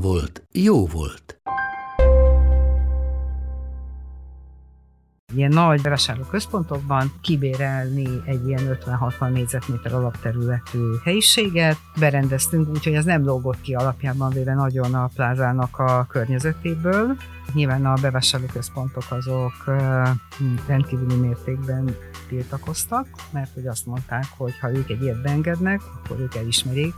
volt, jó volt. ilyen nagy vásárlóközpontokban kibérelni egy ilyen 50-60 négyzetméter alapterületű helyiséget. Berendeztünk úgy, hogy ez nem lógott ki alapjában véve nagyon a plázának a környezetéből. Nyilván a bevásárlóközpontok azok rendkívüli mértékben tiltakoztak, mert hogy azt mondták, hogy ha ők egy ilyet beengednek, akkor ők elismerik,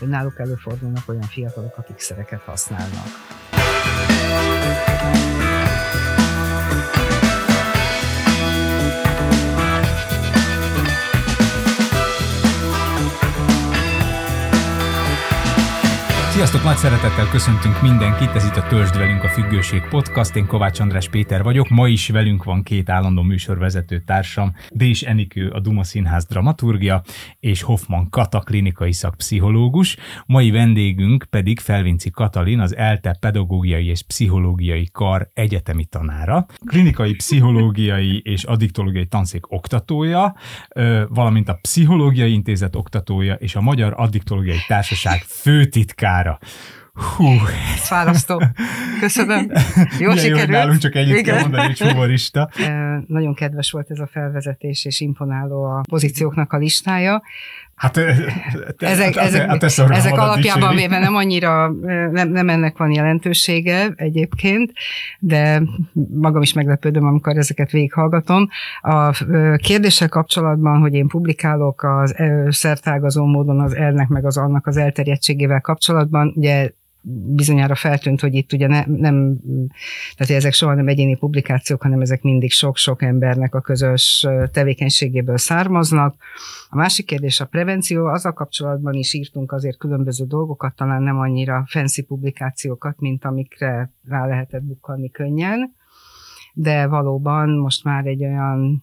náluk előfordulnak olyan fiatalok, akik szereket használnak. Sziasztok, nagy szeretettel köszöntünk mindenkit, ez itt a Törzsd velünk a Függőség Podcast, én Kovács András Péter vagyok, ma is velünk van két állandó műsorvezető társam, Dés Enikő, a Duma Színház dramaturgia, és Hoffman Kata, klinikai szakpszichológus, mai vendégünk pedig Felvinci Katalin, az ELTE pedagógiai és pszichológiai kar egyetemi tanára, klinikai pszichológiai és addiktológiai tanszék oktatója, valamint a Pszichológiai Intézet oktatója és a Magyar Addiktológiai Társaság főtitkára órára. Hú. Ez fárasztó. Köszönöm. Jó sikerült. Jó, nálunk csak együtt kell mondani, hogy humorista. E, nagyon kedves volt ez a felvezetés, és imponáló a pozícióknak a listája. Hát te, ezek, te, ezek, te ezek alapjában véve nem annyira, nem, nem ennek van jelentősége egyébként, de magam is meglepődöm, amikor ezeket végighallgatom. A kérdéssel kapcsolatban, hogy én publikálok az szertágazó módon az elnek meg az annak az elterjedtségével kapcsolatban, ugye bizonyára feltűnt, hogy itt ugye ne, nem, tehát ezek soha nem egyéni publikációk, hanem ezek mindig sok-sok embernek a közös tevékenységéből származnak. A másik kérdés a prevenció, az a kapcsolatban is írtunk azért különböző dolgokat, talán nem annyira fancy publikációkat, mint amikre rá lehetett bukkanni könnyen, de valóban most már egy olyan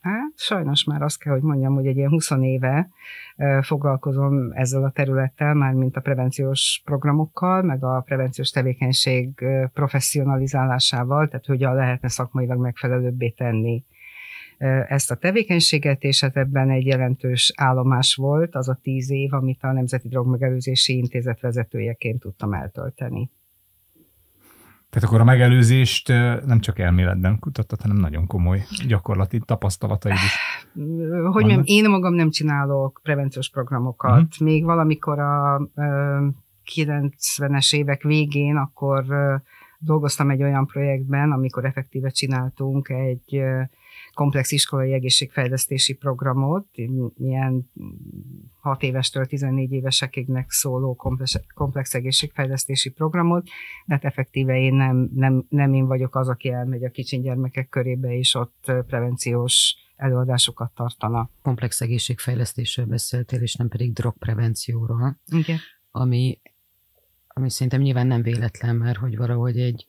Hát sajnos már azt kell, hogy mondjam, hogy egy ilyen 20 éve foglalkozom ezzel a területtel, már mint a prevenciós programokkal, meg a prevenciós tevékenység professzionalizálásával, tehát hogyan lehetne szakmailag megfelelőbbé tenni ezt a tevékenységet, és hát ebben egy jelentős állomás volt az a tíz év, amit a Nemzeti Drogmegelőzési Intézet vezetőjeként tudtam eltölteni. Tehát akkor a megelőzést nem csak elméletben kutattad, hanem nagyon komoly gyakorlati tapasztalataid is. Hogy nem, én magam nem csinálok prevenciós programokat. Uh-huh. Még valamikor a 90-es évek végén akkor dolgoztam egy olyan projektben, amikor effektíve csináltunk egy komplex iskolai egészségfejlesztési programot, ilyen 6 évestől 14 évesekignek szóló komplex, komplex egészségfejlesztési programot, de hát effektíve én nem, nem, nem én vagyok az, aki elmegy a kicsin gyermekek körébe, és ott prevenciós előadásokat tartana. Komplex egészségfejlesztésről beszéltél, és nem pedig drogprevencióról. Igen. Ami, ami szerintem nyilván nem véletlen, mert hogy valahogy egy,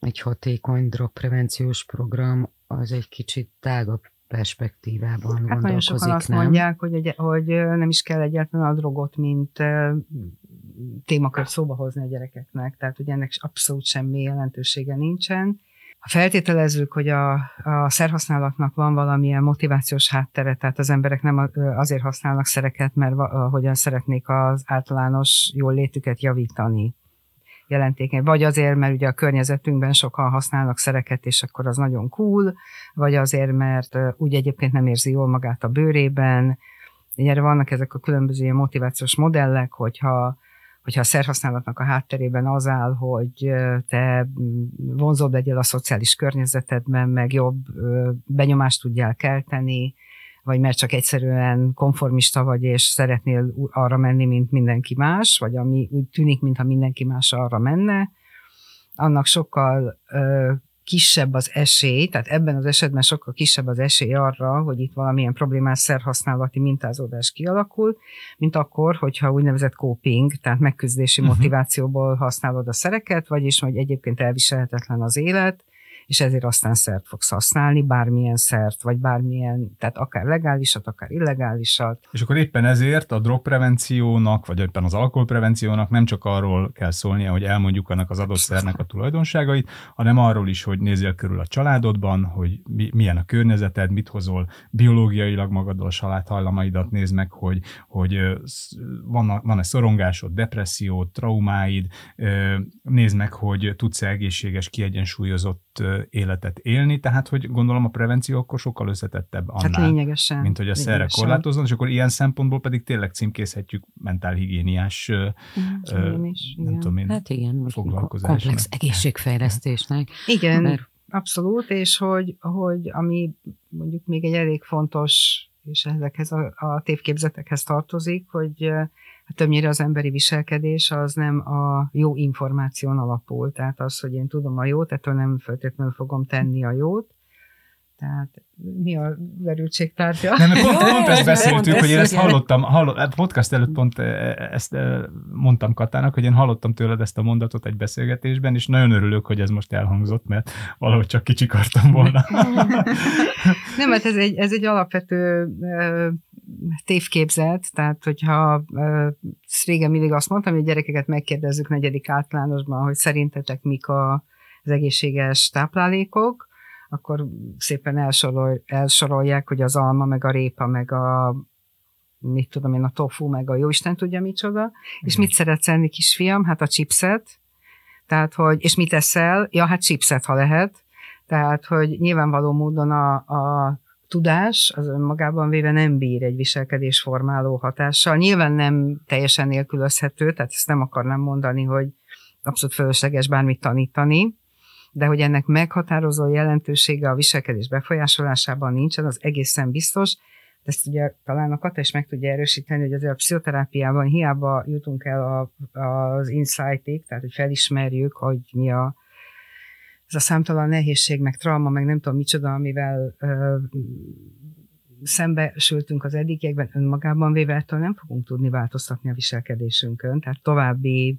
egy hatékony drogprevenciós program az egy kicsit tágabb perspektívában hát nagyon sokan azt nem? mondják, hogy, egy, hogy nem is kell egyáltalán a drogot, mint témakört szóba hozni a gyerekeknek, tehát hogy ennek abszolút semmi jelentősége nincsen. Ha feltételezzük, hogy a, a szerhasználatnak van valamilyen motivációs háttere, tehát az emberek nem azért használnak szereket, mert hogyan szeretnék az általános jól létüket javítani, jelentékeny, vagy azért, mert ugye a környezetünkben sokan használnak szereket, és akkor az nagyon cool, vagy azért, mert úgy egyébként nem érzi jól magát a bőrében. Erre vannak ezek a különböző motivációs modellek, hogyha hogyha a szerhasználatnak a hátterében az áll, hogy te vonzóbb legyél a szociális környezetedben, meg jobb benyomást tudjál kelteni, vagy mert csak egyszerűen konformista vagy, és szeretnél arra menni, mint mindenki más, vagy ami úgy tűnik, mintha mindenki más arra menne, annak sokkal ö, kisebb az esély, tehát ebben az esetben sokkal kisebb az esély arra, hogy itt valamilyen problémás szerhasználati mintázódás kialakul, mint akkor, hogyha úgynevezett coping, tehát megküzdési uh-huh. motivációból használod a szereket, vagyis hogy egyébként elviselhetetlen az élet, és ezért aztán szert fogsz használni, bármilyen szert, vagy bármilyen, tehát akár legálisat, akár illegálisat. És akkor éppen ezért a drogprevenciónak, vagy éppen az alkoholprevenciónak nem csak arról kell szólnia, hogy elmondjuk annak az adott szernek a tulajdonságait, hanem arról is, hogy nézzél körül a családodban, hogy mi, milyen a környezeted, mit hozol biológiailag magaddal a családhajlamaidat, nézd meg, hogy, hogy van, van-e szorongásod, depressziód, traumáid, nézd meg, hogy tudsz-e egészséges, kiegyensúlyozott életet élni, tehát hogy gondolom a prevenció akkor sokkal összetettebb annál, hát lényegesen, mint hogy a szerre korlátozzon, és akkor ilyen szempontból pedig tényleg címkézhetjük mentálhigiéniás mm, is, nem igen. tudom én, hát igen, komplex egészségfejlesztésnek. Igen, mert... abszolút, és hogy, hogy ami mondjuk még egy elég fontos, és ezekhez a, a tévképzetekhez tartozik, hogy hát többnyire az emberi viselkedés az nem a jó információn alapul. Tehát az, hogy én tudom a jót, ettől nem feltétlenül fogom tenni a jót. Tehát mi a verültségtárgya? Nem, pont, pont ezt beszéltük, pont hogy én ezt hallottam, hallott, hát podcast előtt pont e, e, ezt e, mondtam Katának, hogy én hallottam tőled ezt a mondatot egy beszélgetésben, és nagyon örülök, hogy ez most elhangzott, mert valahogy csak kicsikartam volna. Nem, hát ez egy, ez egy alapvető tévképzet, tehát hogyha régen mindig azt mondtam, hogy a gyerekeket megkérdezzük negyedik általánosban, hogy szerintetek mik a, az egészséges táplálékok, akkor szépen elsorol, elsorolják, hogy az alma, meg a répa, meg a mit tudom én, a tofu, meg a jóisten tudja micsoda, mm. és mit szeretsz enni, kisfiam? Hát a chipset, tehát, hogy, és mit eszel? Ja, hát chipset, ha lehet. Tehát, hogy nyilvánvaló módon a, a tudás az önmagában véve nem bír egy viselkedés formáló hatással. Nyilván nem teljesen nélkülözhető, tehát ezt nem akarnám mondani, hogy abszolút fölösleges bármit tanítani, de hogy ennek meghatározó jelentősége a viselkedés befolyásolásában nincsen, az egészen biztos. De ezt ugye talán a Kata is meg tudja erősíteni, hogy azért a pszichoterápiában hiába jutunk el a, az insightig, tehát hogy felismerjük, hogy mi a, ez a számtalan nehézség, meg trauma, meg nem tudom micsoda, amivel ö, szembesültünk az eddigiekben, önmagában véve ettől nem fogunk tudni változtatni a viselkedésünkön, tehát további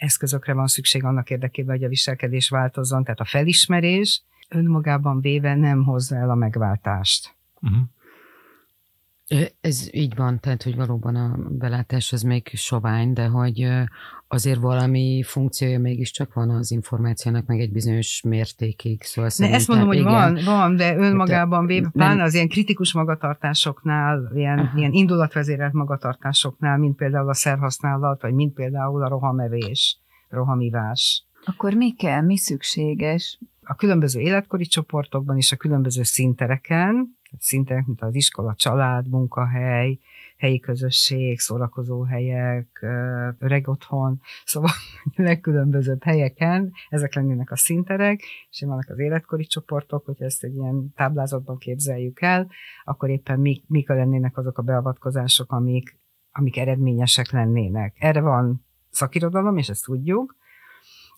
eszközökre van szükség annak érdekében, hogy a viselkedés változzon, tehát a felismerés önmagában véve nem hozza el a megváltást. Uh-huh. Ez így van, tehát hogy valóban a belátás az még sovány, de hogy azért valami funkciója mégiscsak van az információnak, meg egy bizonyos mértékig. Szóval ne, ezt mondom, hogy igen. van, van, de önmagában véve, pláne az ilyen kritikus magatartásoknál, ilyen, Aha. ilyen indulatvezérelt magatartásoknál, mint például a szerhasználat, vagy mint például a rohamevés, rohamivás. Akkor mi kell, mi szükséges? A különböző életkori csoportokban és a különböző szintereken, szintek, mint az iskola, család, munkahely, helyi közösség, szórakozó öreg otthon, szóval legkülönbözőbb helyeken, ezek lennének a szinterek, és vannak az életkori csoportok, hogyha ezt egy ilyen táblázatban képzeljük el, akkor éppen mik, mik lennének azok a beavatkozások, amik, amik eredményesek lennének. Erre van szakirodalom, és ezt tudjuk,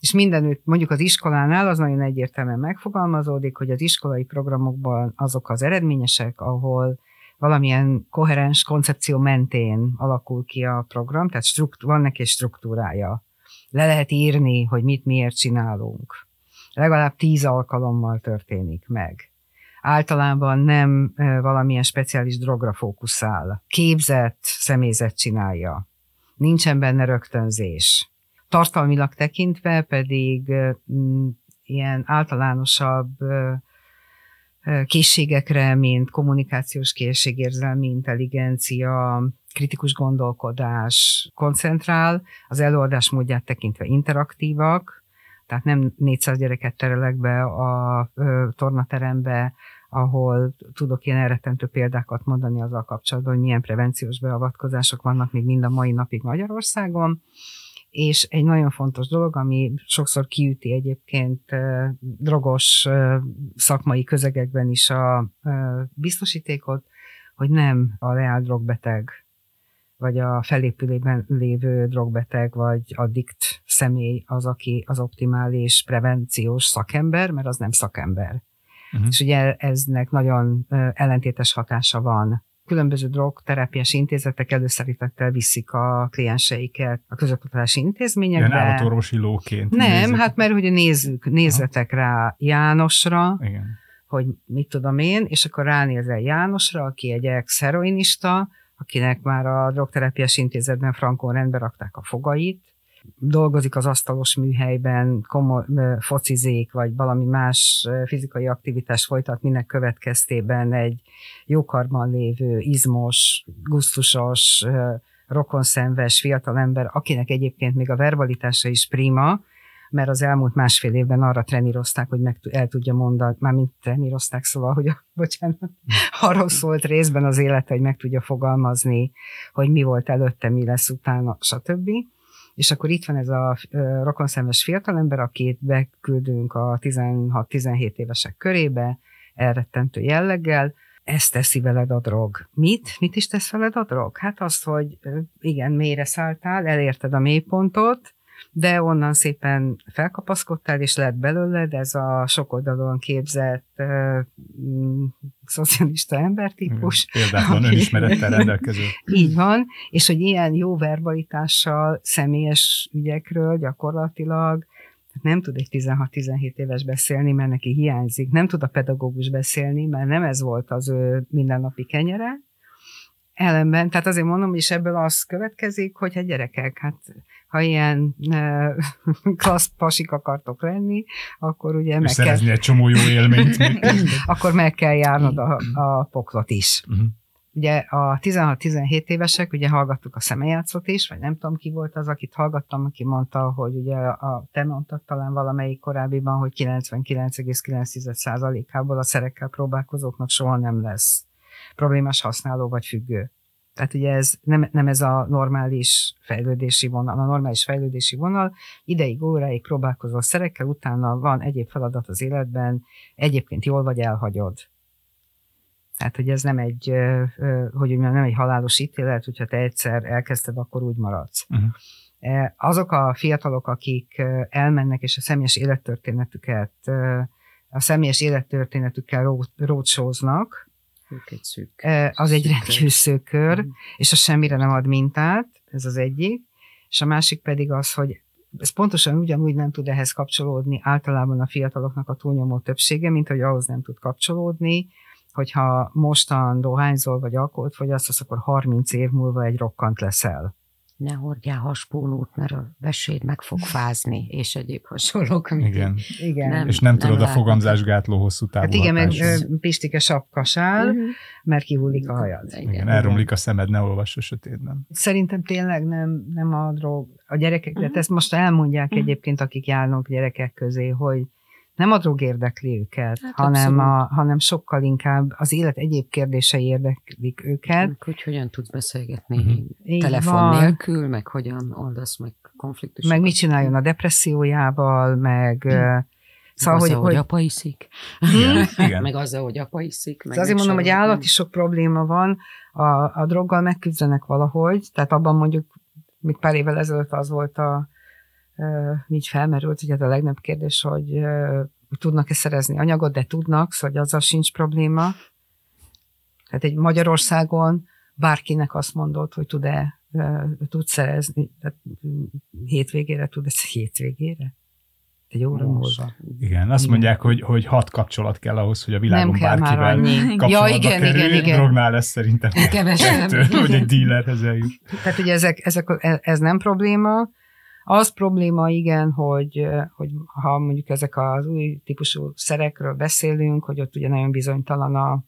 és mindenütt, mondjuk az iskolánál az nagyon egyértelműen megfogalmazódik, hogy az iskolai programokban azok az eredményesek, ahol valamilyen koherens koncepció mentén alakul ki a program, tehát strukt, van neki struktúrája. Le lehet írni, hogy mit miért csinálunk. Legalább tíz alkalommal történik meg. Általában nem valamilyen speciális drogra fókuszál. Képzett személyzet csinálja. Nincsen benne rögtönzés tartalmilag tekintve pedig mm, ilyen általánosabb készségekre, mint kommunikációs készség, érzelmi intelligencia, kritikus gondolkodás koncentrál, az előadás módját tekintve interaktívak, tehát nem 400 gyereket terelek be a tornaterembe, ahol tudok ilyen elrettentő példákat mondani azzal kapcsolatban, hogy milyen prevenciós beavatkozások vannak még mind a mai napig Magyarországon, és egy nagyon fontos dolog, ami sokszor kiüti egyébként drogos szakmai közegekben is a biztosítékot, hogy nem a leál drogbeteg vagy a felépülében lévő drogbeteg, vagy addikt személy az, aki az optimális prevenciós szakember, mert az nem szakember. Uh-huh. És ugye eznek nagyon ellentétes hatása van különböző drogterápiás intézetek előszerítettel viszik a klienseiket a közoktatási intézményekbe. Ilyen állatorvosi lóként. Nem, nézzük. hát mert hogy nézzük, nézzetek rá Jánosra, Igen. hogy mit tudom én, és akkor ránézel Jánosra, aki egy ex-heroinista, akinek már a drogterápiás intézetben frankon rendbe rakták a fogait, dolgozik az asztalos műhelyben, komoly, focizik, vagy valami más fizikai aktivitás folytat, minek következtében egy jókarban lévő, izmos, gusztusos, rokonszenves fiatalember, akinek egyébként még a verbalitása is prima, mert az elmúlt másfél évben arra trenírozták, hogy meg el tudja mondani, mármint trenírozták, szóval, hogy bocsánat, arról szólt részben az élete, hogy meg tudja fogalmazni, hogy mi volt előtte, mi lesz utána, stb és akkor itt van ez a rokonszenves fiatalember, akit beküldünk a 16-17 évesek körébe, elrettentő jelleggel, ezt teszi veled a drog. Mit? Mit is tesz veled a drog? Hát azt, hogy igen, mélyre szálltál, elérted a mélypontot, de onnan szépen felkapaszkodtál, és lett belőled ez a sok oldalon képzett uh, mm, szocialista embertípus. Példátlan önismerettel rendelkező. Így van, és hogy ilyen jó verbalitással, személyes ügyekről gyakorlatilag nem tud egy 16-17 éves beszélni, mert neki hiányzik. Nem tud a pedagógus beszélni, mert nem ez volt az ő mindennapi kenyere. Ellenben, tehát azért mondom, és ebből az következik, hogy hát gyerekek, hát ha ilyen uh, klassz pasik akartok lenni, akkor ugye meg kell... egy csomó jó élményt. akkor meg kell járnod a, a poklot is. Uh-huh. Ugye a 16-17 évesek, ugye hallgattuk a szemeljátszót is, vagy nem tudom ki volt az, akit hallgattam, aki mondta, hogy ugye a, te mondtad talán valamelyik korábbiban, hogy 99,9%-ából a szerekkel próbálkozóknak soha nem lesz problémás használó vagy függő. Tehát ugye ez nem, nem ez a normális fejlődési vonal. A normális fejlődési vonal ideig, óráig próbálkozol szerekkel, utána van egyéb feladat az életben, egyébként jól vagy elhagyod. Tehát, hogy ez nem egy, hogy mondjam, nem egy halálos ítélet, hogyha te egyszer elkezdted, akkor úgy maradsz. Uh-huh. Azok a fiatalok, akik elmennek, és a személyes élettörténetüket, a személyes élettörténetükkel rócsóznak, egy szűk. Az egy rendkívül szűk kör, mm. és az semmire nem ad mintát, ez az egyik. És a másik pedig az, hogy ez pontosan ugyanúgy nem tud ehhez kapcsolódni általában a fiataloknak a túlnyomó többsége, mint hogy ahhoz nem tud kapcsolódni, hogyha mostan dohányzol vagy alkoholt fogyasztasz, akkor 30 év múlva egy rokkant leszel ne hordjál haspólót, mert a veséd meg fog fázni, és egyéb hasonlók. Igen. igen. Nem, és nem, nem tudod nem a fogamzásgátló hosszú távú Hát igen, meg pistike sapkasál, uh-huh. mert kihullik a hajad. Igen, igen, elromlik a szemed, ne olvass a sötétben. Szerintem tényleg nem, nem a drog. A gyerekek, uh-huh. ezt most elmondják uh-huh. egyébként, akik járnak gyerekek közé, hogy nem a drog érdekli őket, hát hanem, a, hanem sokkal inkább az élet egyéb kérdései érdeklik őket. Hogy hogyan tudsz beszélgetni mm-hmm. telefon van. nélkül, meg hogyan oldasz meg konfliktusokat. Meg mit csináljon a depressziójával, meg... Mm. Szóval, azzal, hogy, hogy apa iszik. Igen, igen. meg azzal, hogy apa iszik. Meg azért mondom, hogy állati sok probléma van, a, a droggal megküzdenek valahogy, tehát abban mondjuk, még pár évvel ezelőtt az volt a, így felmerült, hogy ez a legnagyobb kérdés, hogy, tudnak-e szerezni anyagot, de tudnak, szóval azzal sincs probléma. Tehát egy Magyarországon bárkinek azt mondod, hogy tud-e tud szerezni, tehát hétvégére tud ez hétvégére? Egy óra múlva. Igen, azt mondják, hogy, hogy hat kapcsolat kell ahhoz, hogy a világon kell bárkivel kapcsolatba ja, igen, kerül. Igen, igen. Drognál lesz szerintem kevesebb, hogy egy dílerhez eljut. Tehát ugye ezek, ezek, ez nem probléma, az probléma, igen, hogy, hogy ha mondjuk ezek az új típusú szerekről beszélünk, hogy ott ugye nagyon bizonytalan a,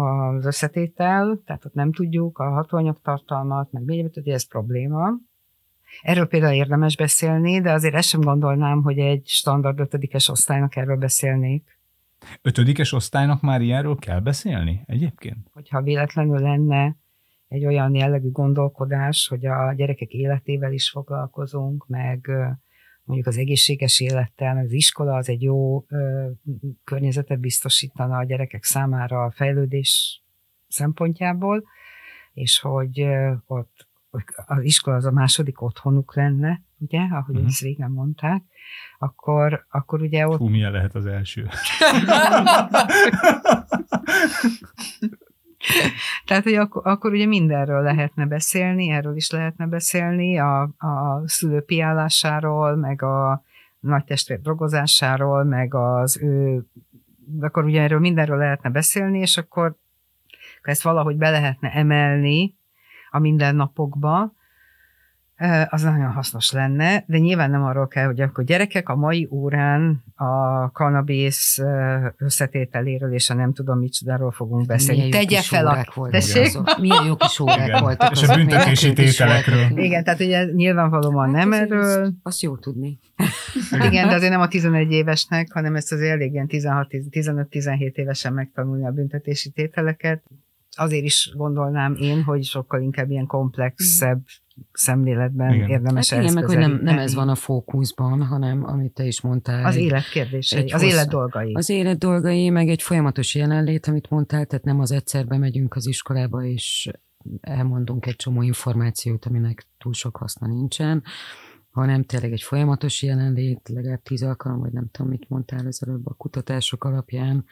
az összetétel, tehát ott nem tudjuk a hatóanyagtartalmat, meg még hogy ez probléma. Erről például érdemes beszélni, de azért ezt sem gondolnám, hogy egy standard ötödikes osztálynak erről beszélnék. Ötödikes osztálynak már ilyenről kell beszélni egyébként? Hogyha véletlenül lenne egy olyan jellegű gondolkodás, hogy a gyerekek életével is foglalkozunk, meg mondjuk az egészséges élettel, meg az iskola az egy jó ö, környezetet biztosítana a gyerekek számára a fejlődés szempontjából, és hogy ott az iskola az a második otthonuk lenne, ugye, ahogy uh-huh. ezt régen mondták, akkor, akkor ugye ott... Hú, milyen lehet az első? Tehát, hogy akkor, akkor ugye mindenről lehetne beszélni, erről is lehetne beszélni, a, a szülő piálásáról, meg a nagy testvér drogozásáról, meg az ő, akkor ugye erről mindenről lehetne beszélni, és akkor ezt valahogy be lehetne emelni a mindennapokba, az nagyon hasznos lenne, de nyilván nem arról kell, hogy akkor gyerekek a mai órán a kanabész összetételéről és a nem tudom micsodáról fogunk beszélni. Milyen Tegye fel a... Tessék? Milyen jó kis órák Igen. voltak. És a büntetési tételekről. Igen, tehát ugye nyilvánvalóan nem Hát, erről. Azt, jó tudni. Igen, de azért nem a 11 évesnek, hanem ezt az elég ilyen 16-15-17 évesen megtanulni a büntetési tételeket. Azért is gondolnám én, hogy sokkal inkább ilyen komplexebb szemléletben Igen. érdemes Hát igen, meg hogy nem, nem ez van a fókuszban, hanem amit te is mondtál. Az egy- élet kérdései, egy az hossz- élet dolgai. Az élet dolgai, meg egy folyamatos jelenlét, amit mondtál, tehát nem az egyszerbe megyünk az iskolába, és elmondunk egy csomó információt, aminek túl sok haszna nincsen, hanem tényleg egy folyamatos jelenlét, legalább tíz alkalom, vagy nem tudom, mit mondtál az előbb a kutatások alapján,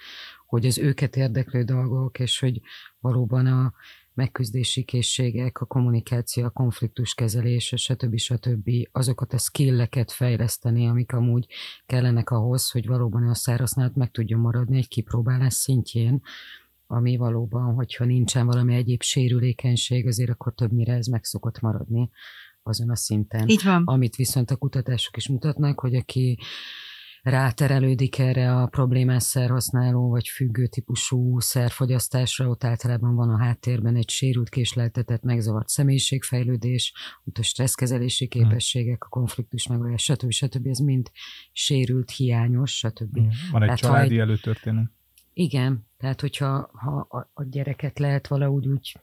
hogy az őket érdeklő dolgok, és hogy valóban a megküzdési készségek, a kommunikáció, a konfliktuskezelés, stb. stb. azokat a skilleket fejleszteni, amik amúgy kellenek ahhoz, hogy valóban a szárhasználat meg tudjon maradni egy kipróbálás szintjén, ami valóban, hogyha nincsen valami egyéb sérülékenység, azért akkor többnyire ez meg szokott maradni azon a szinten. Így van. Amit viszont a kutatások is mutatnak, hogy aki ráterelődik erre a problémás szerhasználó vagy függő típusú szerfogyasztásra, ott általában van a háttérben egy sérült, késleltetett, megzavart személyiségfejlődés, ott a stresszkezelési képességek, a konfliktus megoldás, stb. stb. Ez mind sérült, hiányos, stb. Van egy Hát, ha családi egy- előtörténet. Igen, tehát hogyha ha a, a gyereket lehet valahogy úgy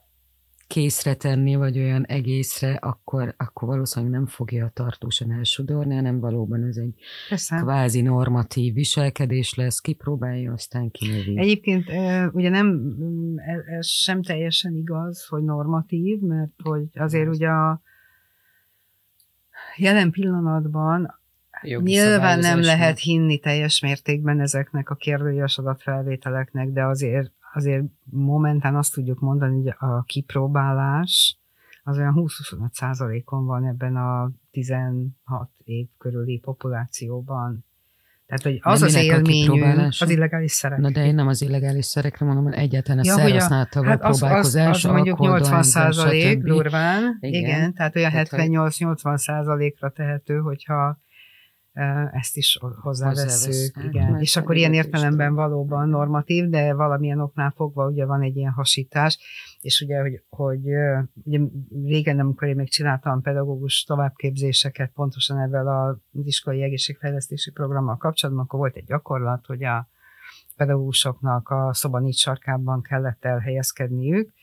készre tenni, vagy olyan egészre, akkor, akkor valószínűleg nem fogja tartósan elsodorni, hanem valóban ez egy Persze. kvázi normatív viselkedés lesz, kipróbálja, aztán kinövi. Egyébként ugye nem, mm, ez, ez sem teljesen igaz, hogy normatív, mert hogy azért ugye a jelen pillanatban Jogi Nyilván nem lehet hinni teljes mértékben ezeknek a kérdőjes adatfelvételeknek, de azért, azért momentán azt tudjuk mondani, hogy a kipróbálás az olyan 20-25 százalékon van ebben a 16 év körüli populációban. Tehát, hogy az De az kipróbálása? az illegális szerek. Na de én nem az illegális szerekre mondom, hanem egyáltalán a Ja, szerhasználattal Hát az, az, próbálkozás, az mondjuk alkohol, 80 dohányzás, százalék durván, igen. Igen. tehát olyan Tehát, hogy- 78-80 százalékra tehető, hogyha ezt is hozzáveszünk. Hozzávesz- hát, Igen. És akkor ilyen értelemben valóban normatív, de valamilyen oknál fogva ugye van egy ilyen hasítás, és ugye, hogy, hogy ugye régen, amikor én még csináltam pedagógus továbbképzéseket pontosan ezzel az iskolai egészségfejlesztési programmal kapcsolatban, akkor volt egy gyakorlat, hogy a pedagógusoknak a szoba négy sarkában kellett elhelyezkedniük,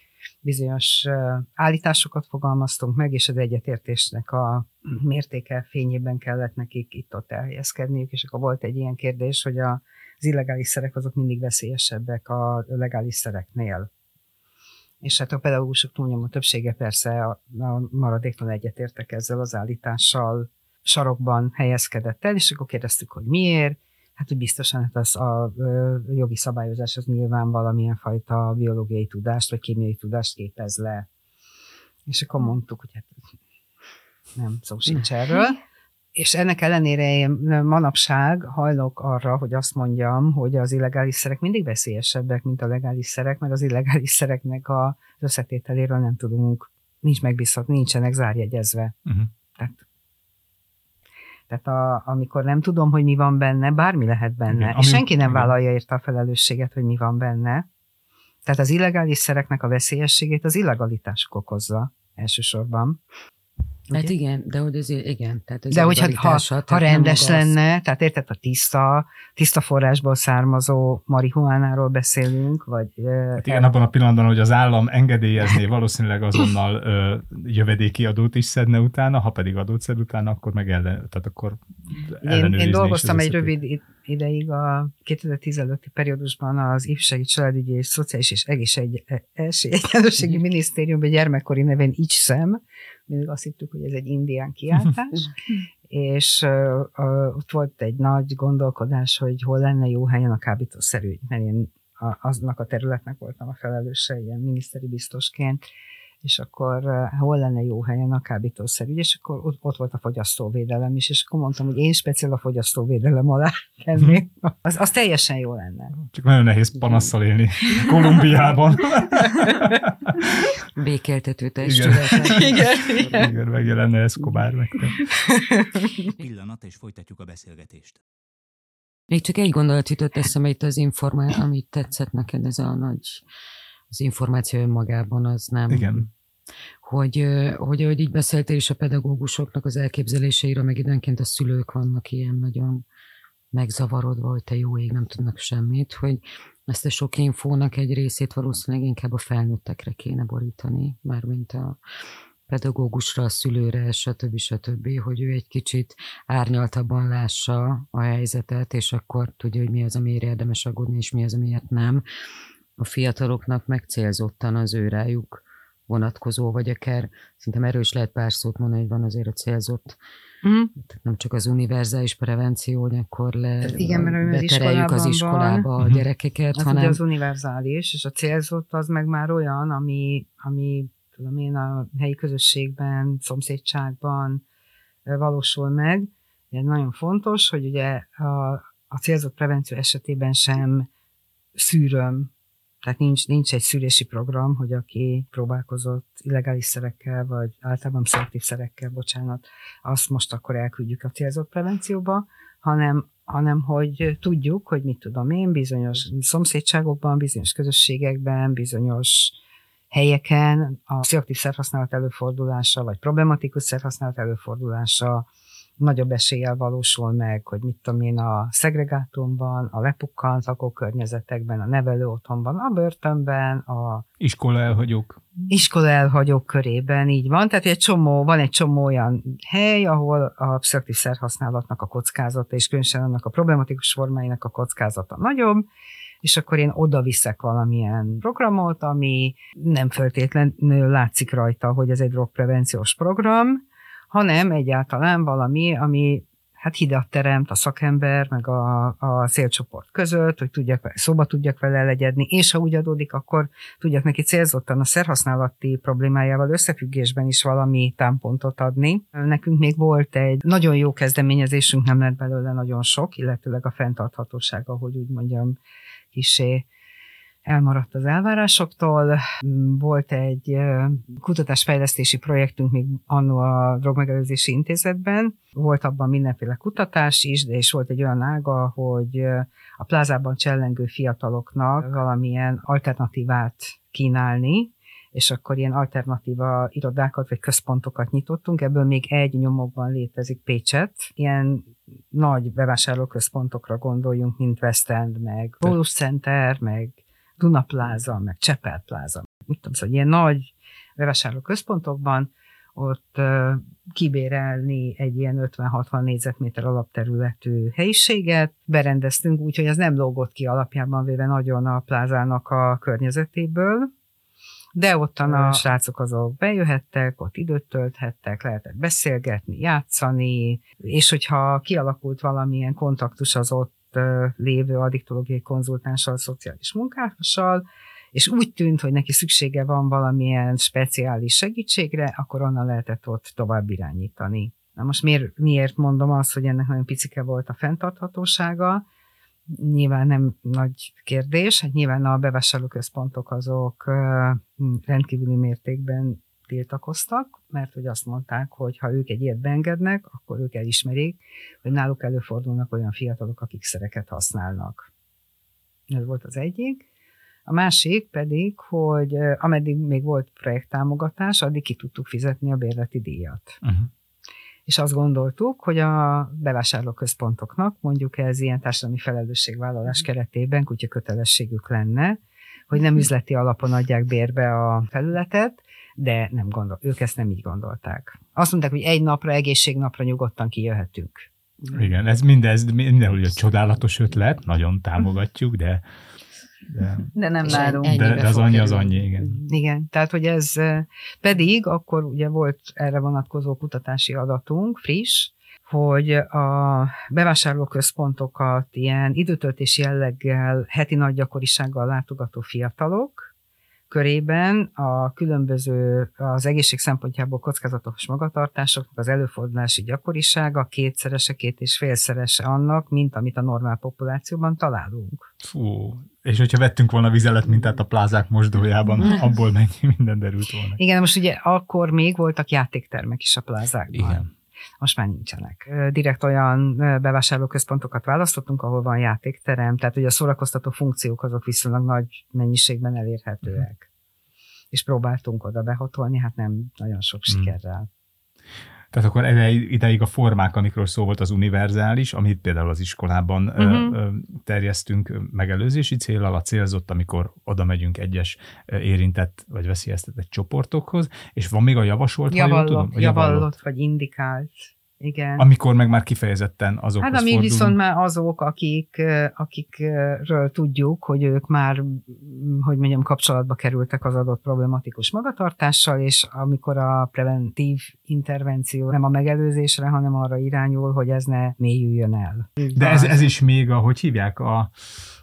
bizonyos állításokat fogalmaztunk meg, és az egyetértésnek a mértéke fényében kellett nekik itt-ott elhelyezkedniük, és akkor volt egy ilyen kérdés, hogy a, az illegális szerek azok mindig veszélyesebbek a legális szereknél. És hát a pedagógusok túlnyomó többsége persze a, a maradéktalan egyetértek ezzel az állítással, sarokban helyezkedett el, és akkor kérdeztük, hogy miért, Hát, hogy biztosan hát az a ö, jogi szabályozás az nyilván valamilyen fajta biológiai tudást, vagy kémiai tudást képez le. És akkor mondtuk, hogy hát nem, szó sincs erről. És ennek ellenére én manapság hajlok arra, hogy azt mondjam, hogy az illegális szerek mindig veszélyesebbek, mint a legális szerek, mert az illegális szereknek az összetételéről nem tudunk, nincs megbízható, nincsenek zárjegyezve. Uh-huh. Tehát, tehát a, amikor nem tudom, hogy mi van benne, bármi lehet benne, Igen, igen, ami- és senki nem igen. vállalja érte a felelősséget, hogy mi van benne. Tehát az illegális szereknek a veszélyességét az illegalitásuk okozza elsősorban. Hát Ugye? igen, de hogy ez igen. Tehát ez De hogy hát, ha, ha tehát nem rendes lenne, tehát érted, a tiszta, tiszta forrásból származó marihuánáról beszélünk, vagy... Hát igen, abban a pillanatban, hogy az állam engedélyezné, valószínűleg azonnal ö, jövedéki adót is szedne utána, ha pedig adót szed utána, akkor meg ellen, tehát akkor Én, én dolgoztam egy rövid, ideig a 2010 előtti periódusban az Ifjúsági Családügyi és Szociális és Egészségi Egyenlőségi Minisztériumban gyermekkori nevén ICSEM, mindig azt hittük, hogy ez egy indián kiáltás, és uh, ott volt egy nagy gondolkodás, hogy hol lenne jó helyen a kábítószerügy, mert én a, aznak a területnek voltam a felelőse, ilyen miniszteri biztosként, és akkor hol lenne jó helyen a kábítószerügy, és akkor ott, ott volt a fogyasztóvédelem is, és akkor mondtam, hogy én speciál a fogyasztóvédelem alá tennék. Az, az teljesen jó lenne. Csak nagyon nehéz panasszal élni Kolumbiában. Békeltető testület. Igen, igen. Igen, megjelenne Escobar meg. Pillanat, és folytatjuk a beszélgetést. Még csak egy gondolat jutott eszembe itt az információ, amit tetszett neked, ez a nagy, az információ önmagában az nem. Igen. Hogy, hogy ahogy így beszéltél is a pedagógusoknak az elképzeléseire, meg időnként a szülők vannak ilyen nagyon megzavarodva, hogy te jó ég, nem tudnak semmit, hogy ezt a sok infónak egy részét valószínűleg inkább a felnőttekre kéne borítani, mármint a pedagógusra, a szülőre, stb. stb., hogy ő egy kicsit árnyaltabban lássa a helyzetet, és akkor tudja, hogy mi az, amiért érdemes aggódni, és mi az, amiért nem. A fiataloknak megcélzottan az ő rájuk vonatkozó, vagy akár szerintem erről is lehet pár szót mondani, hogy van azért a célzott Mhm. tehát nem csak az univerzális prevenció, hogy akkor le Tehát igen, mert az betereljük az iskolában van. iskolába a Mhm. gyerekeket, Az hanem ugye az univerzális, és a célzott az meg már olyan, ami, ami tudom én, a helyi közösségben, szomszédságban valósul meg. Ez nagyon fontos, hogy ugye a, a célzott prevenció esetében sem szűröm, tehát nincs, nincs egy szűrési program, hogy aki próbálkozott illegális szerekkel, vagy általában szelektív szerekkel, bocsánat, azt most akkor elküldjük a célzott prevencióba, hanem hanem hogy tudjuk, hogy mit tudom én, bizonyos szomszédságokban, bizonyos közösségekben, bizonyos helyeken a pszichoaktív szerhasználat előfordulása, vagy problematikus szerhasználat előfordulása nagyobb eséllyel valósul meg, hogy mit tudom én, a szegregátumban, a lepukkant lakókörnyezetekben, a nevelő otthonban, a börtönben, a Iskola elhagyók. iskola elhagyók körében, így van. Tehát egy csomó, van egy csomó olyan hely, ahol a pszichoaktív szerhasználatnak a kockázata, és különösen annak a problematikus formáinak a kockázata nagyobb, és akkor én oda viszek valamilyen programot, ami nem feltétlenül látszik rajta, hogy ez egy drogprevenciós program, hanem egyáltalán valami, ami hát hidat teremt a szakember, meg a, a célcsoport között, hogy tudjak, szóba tudjak vele legyedni, és ha úgy adódik, akkor tudjak neki célzottan a szerhasználati problémájával összefüggésben is valami támpontot adni. Nekünk még volt egy nagyon jó kezdeményezésünk, nem lett belőle nagyon sok, illetőleg a fenntarthatóság, ahogy úgy mondjam, kisé elmaradt az elvárásoktól. Volt egy kutatásfejlesztési projektünk még annó a drogmegelőzési intézetben. Volt abban mindenféle kutatás is, de és volt egy olyan ága, hogy a plázában csellengő fiataloknak valamilyen alternatívát kínálni, és akkor ilyen alternatíva irodákat vagy központokat nyitottunk, ebből még egy nyomokban létezik Pécset, ilyen nagy bevásárlóközpontokra gondoljunk, mint West End, meg Volus Center, meg Duna Plaza, meg Csepel Plaza. Mit tudom, szóval ilyen nagy bevásárlóközpontokban ott kibérelni egy ilyen 50-60 négyzetméter alapterületű helyiséget, berendeztünk úgy, hogy ez nem lógott ki alapjában véve nagyon a plázának a környezetéből, de ottan a srácok azok bejöhettek, ott időt tölthettek, lehetett beszélgetni, játszani, és hogyha kialakult valamilyen kontaktus az ott lévő addiktológiai konzultánssal, szociális munkással, és úgy tűnt, hogy neki szüksége van valamilyen speciális segítségre, akkor onnan lehetett ott tovább irányítani. Na most miért, miért mondom azt, hogy ennek nagyon picike volt a fenntarthatósága? Nyilván nem nagy kérdés, hát nyilván a bevásárlóközpontok azok rendkívüli mértékben tiltakoztak, mert hogy azt mondták, hogy ha ők egy ilyet beengednek, akkor ők elismerik, hogy náluk előfordulnak olyan fiatalok, akik szereket használnak. Ez volt az egyik. A másik pedig, hogy ameddig még volt projekttámogatás, addig ki tudtuk fizetni a bérleti díjat. Uh-huh. És azt gondoltuk, hogy a bevásárlóközpontoknak mondjuk ez ilyen társadalmi felelősségvállalás keretében kutya kötelességük lenne, hogy nem üzleti alapon adják bérbe a felületet, de nem gondol, ők ezt nem így gondolták. Azt mondták, hogy egy napra, egészségnapra nyugodtan kijöhetünk. Igen, ez mindez, mindenhol ugye csodálatos ötlet, nagyon támogatjuk, de de, De nem ennyi- de, de az annyi az annyi, igen. Igen, tehát hogy ez eh, pedig akkor ugye volt erre vonatkozó kutatási adatunk, friss, hogy a bevásárlóközpontokat ilyen időtöltési jelleggel, heti nagy gyakorisággal látogató fiatalok körében a különböző az egészség szempontjából kockázatos magatartásoknak az előfordulási gyakorisága kétszerese, két és félszerese annak, mint amit a normál populációban találunk. Fú, és hogyha vettünk volna vizelet mintát a plázák mosdójában, abból mennyi minden derült volna. Igen, most ugye akkor még voltak játéktermek is a plázákban. Igen. Most már nincsenek. Direkt olyan bevásárlóközpontokat választottunk, ahol van játékterem, tehát ugye a szórakoztató funkciók azok viszonylag nagy mennyiségben elérhetőek. És próbáltunk oda behatolni, hát nem nagyon sok Mhm. sikerrel. Tehát akkor ide- ideig a formák, amikről szó volt, az univerzális, amit például az iskolában uh-huh. terjesztünk megelőzési célral, a célzott, amikor oda megyünk egyes érintett vagy veszélyeztetett csoportokhoz, és van még a javasolt, ha jól tudom? Javallott, javallott, vagy indikált. Igen. Amikor meg már kifejezetten azokhoz Hát ami fordulunk. viszont már azok, akik, akikről tudjuk, hogy ők már, hogy mondjam, kapcsolatba kerültek az adott problematikus magatartással, és amikor a preventív intervenció nem a megelőzésre, hanem arra irányul, hogy ez ne mélyüljön el. De ez, ez is még a, hogy hívják, a,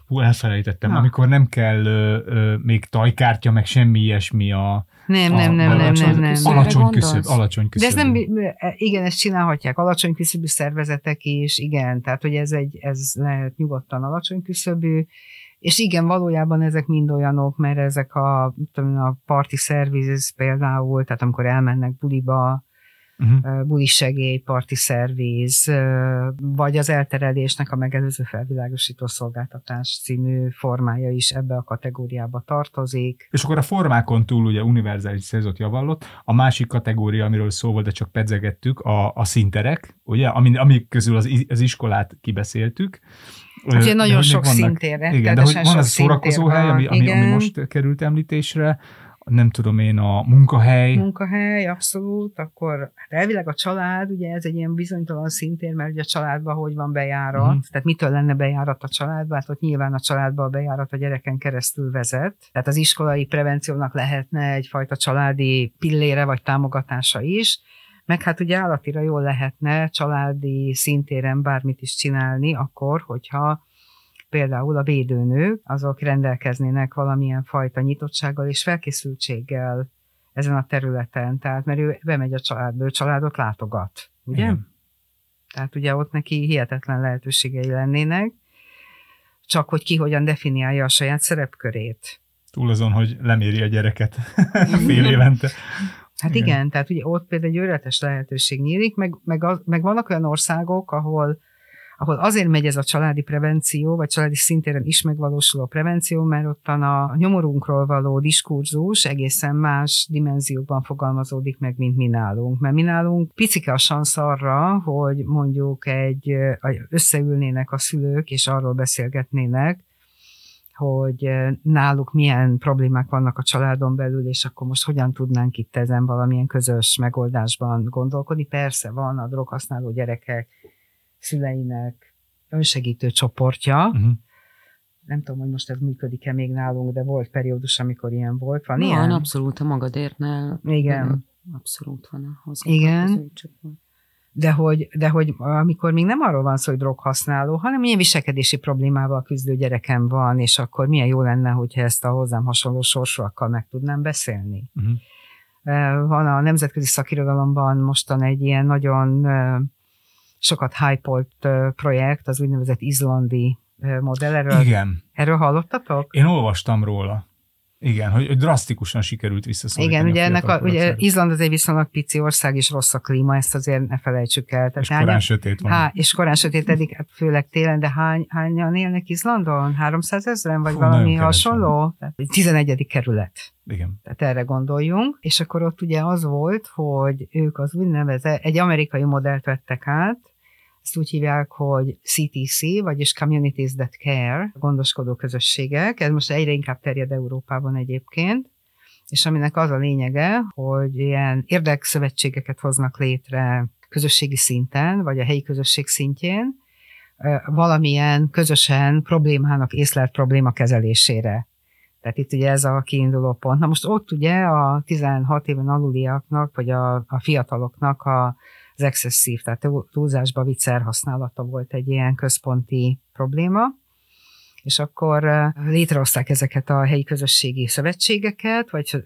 hú, elfelejtettem, Na. amikor nem kell ö, ö, még tajkártya, meg semmi ilyesmi a, Nem, a nem, nem, nem, alacsony, nem, nem. alacsony küszöb, alacsony De küszöb. ez nem, igen, ezt csinálhatják alacsony küszöbű szervezetek is, igen, tehát hogy ez, egy, ez lehet nyugodtan alacsony küszöbű, és igen, valójában ezek mind olyanok, mert ezek a, tudom, a party services például, tehát amikor elmennek buliba, Uh-huh. buli segély, parti szerviz, vagy az elterelésnek a megelőző felvilágosító szolgáltatás című formája is ebbe a kategóriába tartozik. És akkor a formákon túl ugye univerzális célzott javallott, a másik kategória, amiről szó volt, de csak pedzegettük, a, a szinterek, ugye, ami, amik közül az, az iskolát kibeszéltük. Ö, Ugye de nagyon sok színtér, Igen, de hogy van az a szórakozó hely, ami, ami, ami most került említésre, nem tudom én, a munkahely, munkahely, abszolút, akkor hát elvileg a család, ugye ez egy ilyen bizonytalan szintér, mert ugye a családban hogy van bejárat, uh-huh. tehát mitől lenne bejárat a családba, hát ott nyilván a családba a bejárat a gyereken keresztül vezet, tehát az iskolai prevenciónak lehetne egyfajta családi pillére vagy támogatása is, meg hát ugye állatira jól lehetne családi szintéren bármit is csinálni, akkor, hogyha például a védőnők, azok rendelkeznének valamilyen fajta nyitottsággal és felkészültséggel ezen a területen, tehát mert ő bemegy a családba, ő családot látogat, ugye? Igen. Tehát ugye ott neki hihetetlen lehetőségei lennének, csak hogy ki hogyan definiálja a saját szerepkörét. túl azon, hogy leméri a gyereket fél évente. Hát Igen. igen, tehát ugye ott például egy őrületes lehetőség nyílik, meg, meg, az, meg vannak olyan országok, ahol ahol azért megy ez a családi prevenció, vagy családi szintéren is megvalósuló prevenció, mert ottan a nyomorunkról való diskurzus egészen más dimenziókban fogalmazódik meg, mint mi nálunk. Mert mi nálunk picike a szansz arra, hogy mondjuk egy, összeülnének a szülők, és arról beszélgetnének, hogy ö, náluk milyen problémák vannak a családon belül, és akkor most hogyan tudnánk itt ezen valamilyen közös megoldásban gondolkodni. Persze van a droghasználó gyerekek szüleinek önsegítő csoportja. Uh-huh. Nem tudom, hogy most ez működik-e még nálunk, de volt periódus, amikor ilyen volt. Van Van, ilyen? abszolút a magadérnál. Igen. Abszolút van a Igen. csoport. De hogy, de hogy amikor még nem arról van szó, hogy droghasználó, hanem milyen viselkedési problémával küzdő gyerekem van, és akkor milyen jó lenne, hogyha ezt a hozzám hasonló sorsúakkal meg tudnám beszélni. Uh-huh. Van a nemzetközi szakirodalomban mostan egy ilyen nagyon sokat hypolt projekt, az úgynevezett izlandi modell. Erről, Igen, erről hallottatok? én olvastam róla. Igen, hogy, drasztikusan sikerült visszaszorítani Igen, ugye ennek a, ugye Izland az egy viszonylag pici ország, és rossz a klíma, ezt azért ne felejtsük el. Tehát és korán hányan- sötét van. Há, és korán sötétedik, hát főleg télen, de hány, hányan élnek Izlandon? 300 ezeren, vagy Fú, valami hasonló? Tehát 11. kerület. Igen. Tehát erre gondoljunk. És akkor ott ugye az volt, hogy ők az úgynevezett, egy amerikai modellt vettek át, ezt úgy hívják, hogy CTC, vagyis Communities That Care, gondoskodó közösségek. Ez most egyre inkább terjed Európában egyébként és aminek az a lényege, hogy ilyen érdekszövetségeket hoznak létre közösségi szinten, vagy a helyi közösség szintjén, valamilyen közösen problémának észlelt probléma kezelésére. Tehát itt ugye ez a kiinduló pont. Na most ott ugye a 16 éven aluliaknak, vagy a, a fiataloknak a, az excesszív, tehát túlzásba viccer használata volt egy ilyen központi probléma, és akkor létrehozták ezeket a helyi közösségi szövetségeket, vagy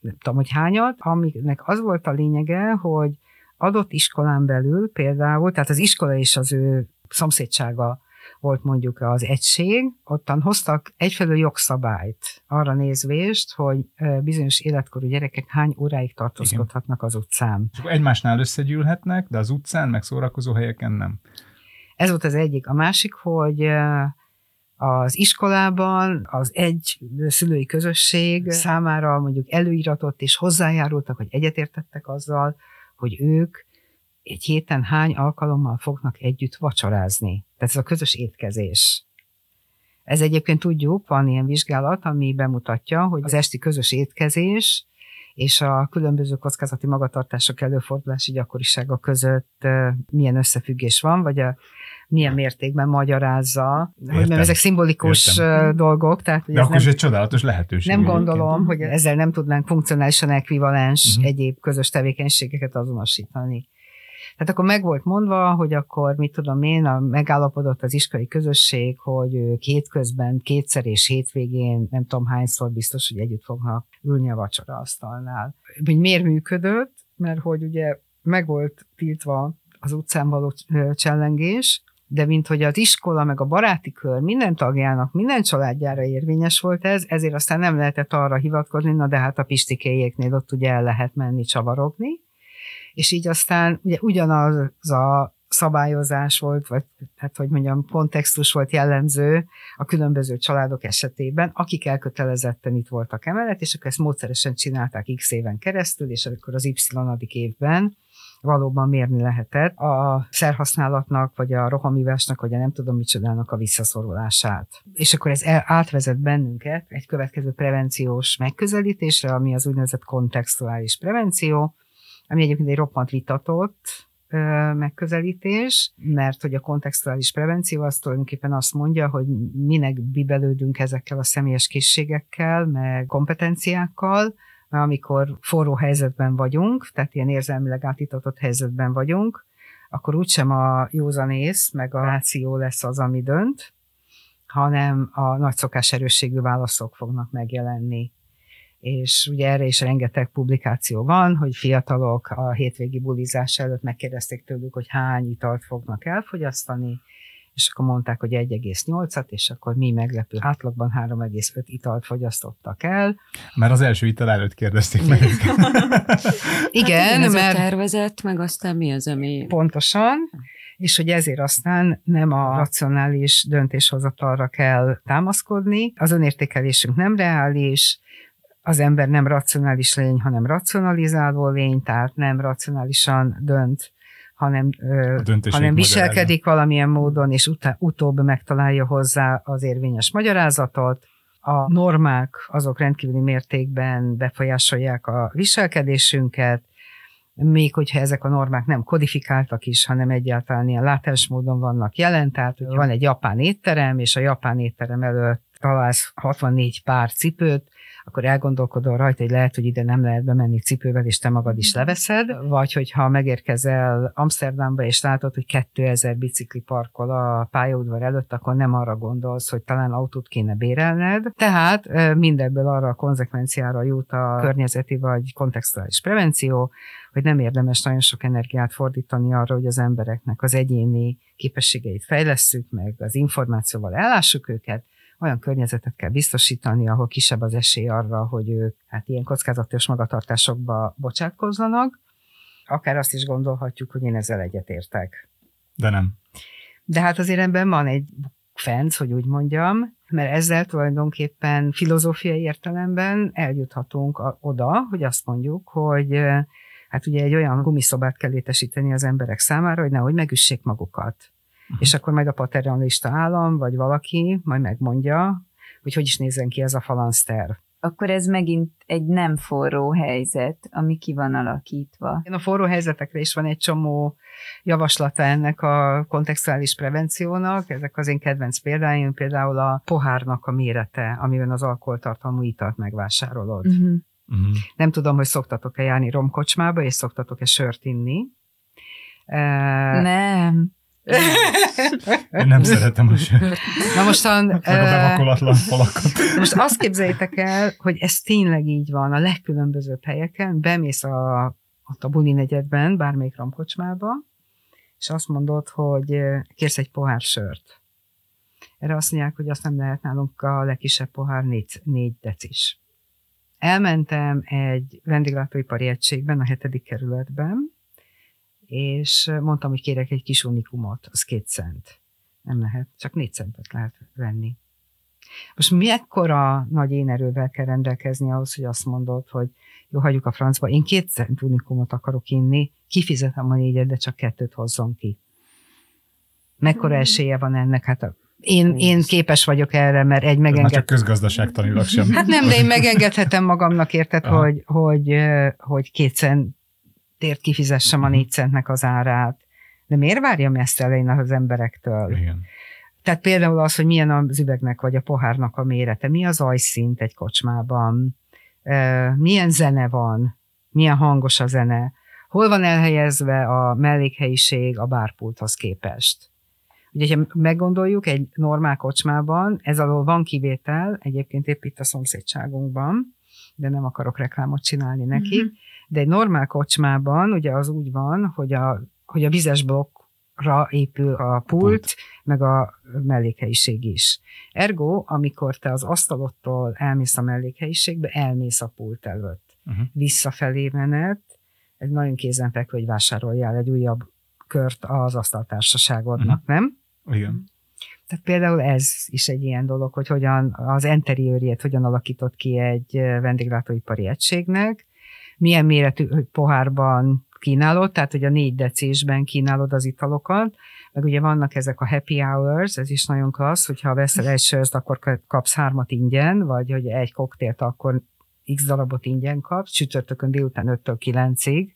nem tudom, hogy hányat, amiknek az volt a lényege, hogy adott iskolán belül például, tehát az iskola és az ő szomszédsága volt mondjuk az egység, ottan hoztak egyfelől jogszabályt, arra nézvést, hogy bizonyos életkorú gyerekek hány óráig tartózkodhatnak az utcán. És akkor egymásnál összegyűlhetnek, de az utcán, meg szórakozó helyeken nem. Ez volt az egyik. A másik, hogy az iskolában az egy szülői közösség számára mondjuk előíratot és hozzájárultak, hogy egyetértettek azzal, hogy ők egy héten hány alkalommal fognak együtt vacsorázni. Tehát ez a közös étkezés. Ez egyébként tudjuk, van ilyen vizsgálat, ami bemutatja, hogy az esti közös étkezés és a különböző kockázati magatartások előfordulási gyakorisága között milyen összefüggés van, vagy a milyen mértékben magyarázza, Értem. hogy mert ezek szimbolikus Értem. dolgok. Tehát, hogy De ez akkor nem, ez egy csodálatos lehetőség. Nem gondolom, hogy ezzel nem tudnánk funkcionálisan ekvivalens uh-huh. egyéb közös tevékenységeket azonosítani. Tehát akkor meg volt mondva, hogy akkor, mit tudom én, a, megállapodott az iskolai közösség, hogy ők hétközben, kétszer és hétvégén, nem tudom hányszor biztos, hogy együtt fognak ülni a vacsora asztalnál. Hogy miért működött? Mert hogy ugye meg volt tiltva az utcán való csellengés, de mint hogy az iskola meg a baráti kör minden tagjának, minden családjára érvényes volt ez, ezért aztán nem lehetett arra hivatkozni, na de hát a pistikéjéknél ott ugye el lehet menni csavarogni, és így aztán ugye ugyanaz a szabályozás volt, vagy hát hogy mondjam, kontextus volt jellemző a különböző családok esetében, akik elkötelezetten itt voltak emellett, és akkor ezt módszeresen csinálták x éven keresztül, és akkor az y évben valóban mérni lehetett a szerhasználatnak, vagy a rohamívásnak, vagy a nem tudom micsodának a visszaszorulását. És akkor ez átvezet bennünket egy következő prevenciós megközelítésre, ami az úgynevezett kontextuális prevenció, ami egyébként egy roppant vitatott megközelítés, mert hogy a kontextuális prevenció az tulajdonképpen azt mondja, hogy minek bibelődünk ezekkel a személyes készségekkel, meg kompetenciákkal, amikor forró helyzetben vagyunk, tehát ilyen érzelmileg átítatott helyzetben vagyunk, akkor úgysem a józanész, meg a ráció lesz az, ami dönt, hanem a nagy szokás erősségű válaszok fognak megjelenni és ugye erre is rengeteg publikáció van, hogy fiatalok a hétvégi bulizás előtt megkérdezték tőlük, hogy hány italt fognak elfogyasztani, és akkor mondták, hogy 1,8-at, és akkor mi meglepő, átlagban 3,5 italt fogyasztottak el. Mert az első ital előtt kérdezték meg. Igen, hát mert... A tervezett, meg aztán mi az, ami... Pontosan, és hogy ezért aztán nem a racionális döntéshozatalra kell támaszkodni, az önértékelésünk nem reális, az ember nem racionális lény, hanem racionalizáló lény, tehát nem racionálisan dönt, hanem, hanem viselkedik valamilyen módon, és utá, utóbb megtalálja hozzá az érvényes magyarázatot. A normák azok rendkívüli mértékben befolyásolják a viselkedésünket, még hogyha ezek a normák nem kodifikáltak is, hanem egyáltalán ilyen látás módon vannak jelen, tehát hogy van egy japán étterem, és a japán étterem előtt találsz 64 pár cipőt, akkor elgondolkodol rajta, hogy lehet, hogy ide nem lehet bemenni cipővel, és te magad is leveszed, vagy hogyha megérkezel Amsterdamba, és látod, hogy 2000 bicikli parkol a pályaudvar előtt, akkor nem arra gondolsz, hogy talán autót kéne bérelned. Tehát mindebből arra a konzekvenciára jut a környezeti vagy kontextuális prevenció, hogy nem érdemes nagyon sok energiát fordítani arra, hogy az embereknek az egyéni képességeit fejlesszük, meg az információval ellássuk őket, olyan környezetet kell biztosítani, ahol kisebb az esély arra, hogy ők hát ilyen kockázatos magatartásokba bocsátkozzanak. Akár azt is gondolhatjuk, hogy én ezzel egyetértek. De nem. De hát azért ebben van egy fenc, hogy úgy mondjam, mert ezzel tulajdonképpen filozófiai értelemben eljuthatunk oda, hogy azt mondjuk, hogy hát ugye egy olyan gumiszobát kell létesíteni az emberek számára, hogy nehogy megüssék magukat. És akkor majd a paternalista állam, vagy valaki majd megmondja, hogy hogy is nézzen ki ez a falanszter. akkor ez megint egy nem forró helyzet, ami ki van alakítva. A forró helyzetekre is van egy csomó javaslata ennek a kontextuális prevenciónak. Ezek az én kedvenc példáim, például a pohárnak a mérete, amiben az alkoholtartalmú italt megvásárolod. Uh-huh. Uh-huh. Nem tudom, hogy szoktatok-e járni romkocsmába, és szoktatok-e sört inni. Uh, Nem. Én nem szeretem a sört. Na mostan, Meg a uh, bevakolatlan falakat. most azt képzeljétek el, hogy ez tényleg így van a legkülönbözőbb helyeken, bemész a, ott a buli negyedben, bármelyik romkocsmába, és azt mondod, hogy eh, kérsz egy pohár sört. Erre azt mondják, hogy azt nem lehet nálunk a legkisebb pohár négy, négy decis. Elmentem egy vendéglátóipari egységben, a hetedik kerületben, és mondtam, hogy kérek egy kis unikumot, az két cent. Nem lehet, csak négy centet lehet venni. Most mekkora nagy én erővel kell rendelkezni ahhoz, hogy azt mondod, hogy jó, hagyjuk a francba, én két cent unikumot akarok inni, kifizetem a négyet, de csak kettőt hozzon ki. Mekkora esélye van ennek? Hát a, én, én képes vagyok erre, mert egy már megenged... csak közgazdaságtanilag sem. Hát nem, de én megengedhetem magamnak, érted, Aha. hogy, hogy, hogy két centért kifizessem a Mhm. négy centnek az árát. De miért várjam ezt el én az emberektől? Igen. Tehát például az, hogy milyen az üvegnek vagy a pohárnak a mérete, mi az ajszint egy kocsmában, milyen zene van, milyen hangos a zene, hol van elhelyezve a mellékhelyiség a bárpulthoz képest. Ugye, ha meggondoljuk, egy normál kocsmában, ez alól van kivétel, egyébként épp itt a szomszédságunkban, de nem akarok reklámot csinálni nekik, Mhm. de egy normál kocsmában ugye az úgy van, hogy a, hogy a vizes blokkra épül a pult, Pult. meg a mellékhelyiség is. Ergo, amikor te az asztalottól elmész a mellékhelyiségbe, elmész a pult előtt. Uh-huh. Visszafelé menet, egy nagyon kézenfekvő, hogy vásároljál egy újabb kört az asztaltársaságodnak, Mhm. nem? Igen. Tehát például ez is egy ilyen dolog, hogy hogyan az interiőrjét hogyan alakított ki egy vendéglátóipari egységnek, milyen méretű pohárban kínálod, tehát hogy a négy decisben kínálod az italokat, meg ugye vannak ezek a happy hours, ez is nagyon klassz, hogyha veszel egy sört, akkor kapsz hármat ingyen, vagy hogy egy koktélt, akkor x darabot ingyen kapsz, csütörtökön délután 5-től 9-ig.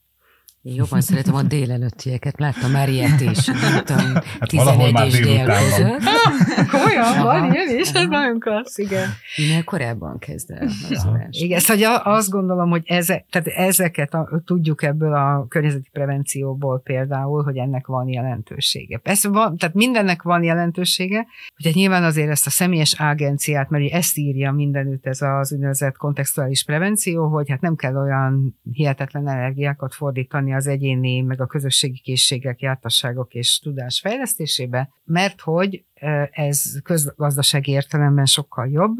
Én jobban szeretem a délelőttieket, láttam már ilyet is, nem tudom, Hát valahol 11 már délután van. között. Komolyan, van ilyen is, ez nagyon klassz, igen. Minél korábban kezd el az. Igen, szóval azt gondolom, hogy ezek, tehát ezeket a, tudjuk ebből a környezeti prevencióból például, hogy ennek van jelentősége. Persze van, tehát mindennek van jelentősége, hogy hát nyilván azért ezt a személyes agenciát, mert ugye ezt írja mindenütt ez az úgynevezett kontextuális prevenció, hogy hát nem kell olyan hihetetlen energiákat fordítani az egyéni, meg a közösségi készségek, jártasságok és tudás fejlesztésébe, mert hogy ez közgazdasági értelemben sokkal jobb,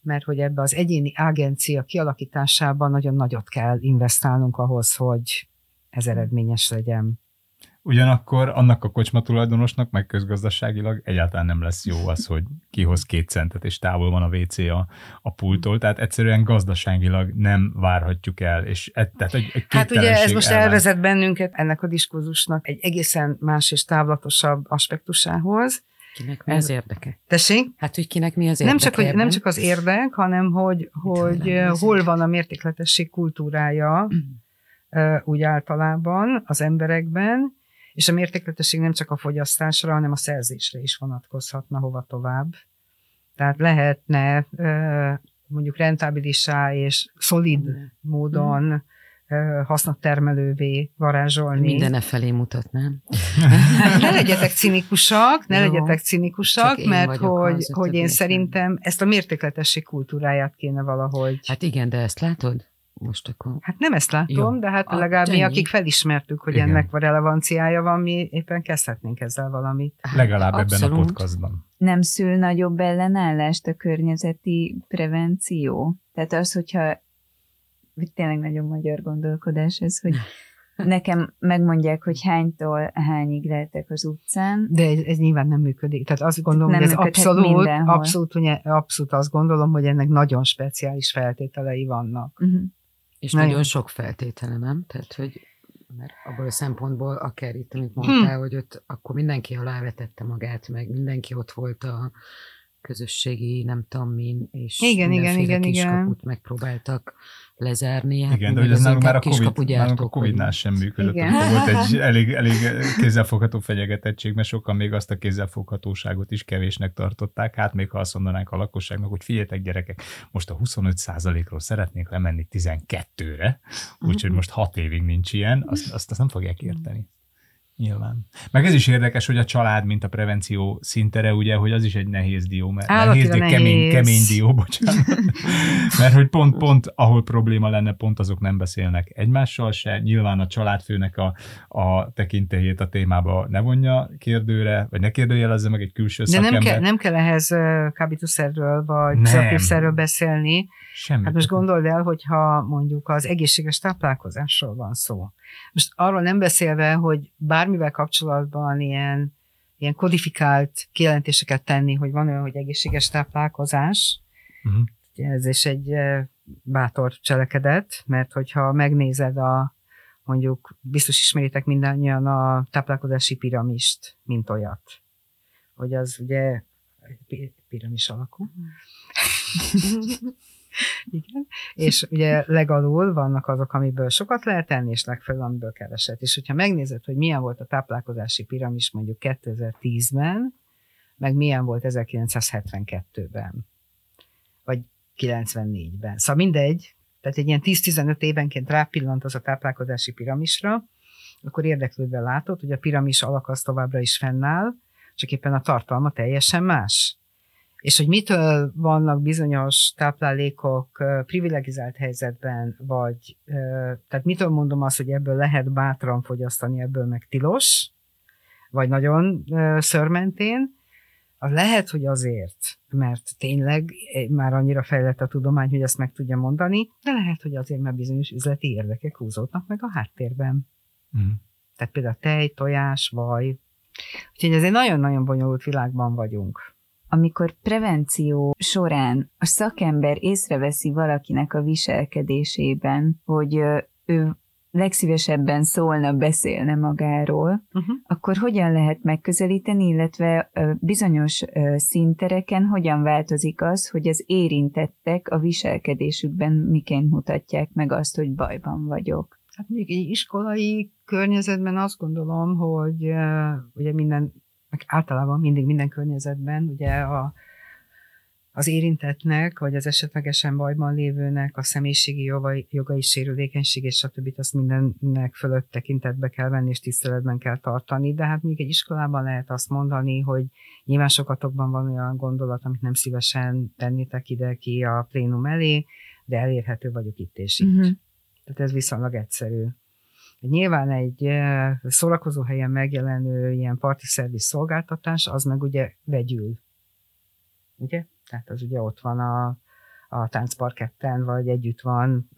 mert hogy ebbe az egyéni agencia kialakításában nagyon nagyot kell investálnunk ahhoz, hogy ez eredményes legyen. Ugyanakkor annak a kocsma tulajdonosnak, meg közgazdaságilag egyáltalán nem lesz jó az, hogy kihoz két centet, és távol van a WC a, a pulttól, tehát egyszerűen gazdaságilag nem várhatjuk el, és e, tehát egy, egy Hát ugye ez most elvár- elvezet bennünket ennek a diskurzusnak egy egészen más és távlatosabb aspektusához. Kinek mi Ez- az érdeke? Tessék? Hát, hogy kinek mi az Nem érdeke csak, hogy, nem csak az érdek, hanem hogy, hogy az hol van a mértékletesség kultúrája ö, úgy általában az emberekben, és a mértékletesség nem csak a fogyasztásra, hanem a szerzésre is vonatkozhatna hova tovább. Tehát lehetne mondjuk rentábilisá és szolid módon ö, hasznot termelővé varázsolni. Mindene felé mutat, nem? Ne legyetek cinikusak, ne Jó. legyetek cinikusak, mert hogy, hogy én szerintem ezt a mértékletesség kultúráját kéne valahogy. Hát igen, de ezt látod? Most akkor... hát nem ezt látom, Jó. de hát A- legalább mi, ennyi. akik felismertük, hogy Igen. ennek van relevanciája van, mi éppen kezdhetnénk ezzel valamit. Legalább ebben a Abszolút. podcastban. Nem szül nagyobb ellenállást a környezeti prevenció? Tehát az, hogyha hogy tényleg nagyon magyar gondolkodás ez, hogy nekem megmondják, hogy hánytól hányig lehetek az utcán, De ez, ez nyilván nem működik. Tehát azt gondolom, Nem hogy ez abszolút, mindenhol. abszolút, abszolút azt gondolom, hogy ennek nagyon speciális feltételei vannak. uh-huh. És Nagyon. nagyon sok feltétele, nem? Tehát, hogy mert abból a szempontból, akár itt, amit mondtál, hogy ott akkor mindenki alávetette magát, meg mindenki ott volt a, közösségi, nem tudom min, és igen, igen, igen, kiskaput igen. megpróbáltak lezárni. Hát igen, de hogy ez nálunk már a, COVID, nálunk a Covid-nál sem működött. Igen. Volt egy elég, elég kézzelfogható fenyegetettség, mert sokan még azt a kézzelfoghatóságot is kevésnek tartották. Hát még ha azt mondanánk a lakosságnak, hogy figyeljetek gyerekek, most a 25%-ról szeretnék lemenni 12-re, úgyhogy mhm. most 6 évig nincs ilyen, azt, azt, azt nem fogják érteni. Nyilván. Meg ez is érdekes, hogy a család, mint a prevenció szintere, ugye, hogy az is egy nehéz dió, mert nehéz, nehéz. Kemény, kemény dió, bocsánat. mert hogy pont, pont, ahol probléma lenne, pont azok nem beszélnek egymással se. Nyilván a családfőnek a, a tekintélyét a témába ne vonja kérdőre, vagy ne kérdőjelezze meg egy külső De szakember. nem kell, nem kell ehhez kábítószerről vagy pszichopépszerről beszélni. Semmi. Hát most gondold el, hogyha mondjuk az egészséges táplálkozásról van szó. Most arról nem beszélve, hogy bármivel kapcsolatban ilyen, ilyen kodifikált kijelentéseket tenni, hogy van olyan, hogy egészséges táplálkozás, uh-huh. ez is egy bátor cselekedet, mert hogyha megnézed a, mondjuk biztos ismeritek mindannyian a táplálkozási piramist, mint olyat. Hogy az ugye piramis alakú. Igen. És ugye legalul vannak azok, amiből sokat lehet enni, és legfelül, amiből keveset. És hogyha megnézed, hogy milyen volt a táplálkozási piramis mondjuk 2010-ben, meg milyen volt 1972-ben, vagy 94-ben. Szóval mindegy, tehát egy ilyen 10-15 évenként rápillant az a táplálkozási piramisra, akkor érdeklődve látod, hogy a piramis alak az továbbra is fennáll, csak éppen a tartalma teljesen más. És hogy mitől vannak bizonyos táplálékok privilegizált helyzetben, vagy tehát mitől mondom azt, hogy ebből lehet bátran fogyasztani, ebből meg tilos, vagy nagyon szörmentén, az lehet, hogy azért, mert tényleg már annyira fejlett a tudomány, hogy ezt meg tudja mondani, de lehet, hogy azért, mert bizonyos üzleti érdekek húzódnak meg a háttérben. Mm. Tehát például tej, tojás, vaj. Úgyhogy ez egy nagyon-nagyon bonyolult világban vagyunk amikor prevenció során a szakember észreveszi valakinek a viselkedésében, hogy ő legszívesebben szólna, beszélne magáról, uh-huh. akkor hogyan lehet megközelíteni, illetve bizonyos szintereken hogyan változik az, hogy az érintettek a viselkedésükben miként mutatják meg azt, hogy bajban vagyok? Hát még egy iskolai környezetben azt gondolom, hogy ugye minden meg általában mindig minden környezetben ugye a, az érintetnek, vagy az esetlegesen bajban lévőnek a személyiségi jogai, jogai sérülékenység és stb. azt mindennek fölött tekintetbe kell venni, és tiszteletben kell tartani, de hát még egy iskolában lehet azt mondani, hogy nyilván sokatokban van olyan gondolat, amit nem szívesen tennétek ide ki a plénum elé, de elérhető vagyok itt és itt. Uh-huh. Tehát ez viszonylag egyszerű. Nyilván egy szórakozó helyen megjelenő ilyen parti szerviz szolgáltatás, az meg ugye vegyül. Ugye? Tehát az ugye ott van a, a táncparketten, vagy együtt van,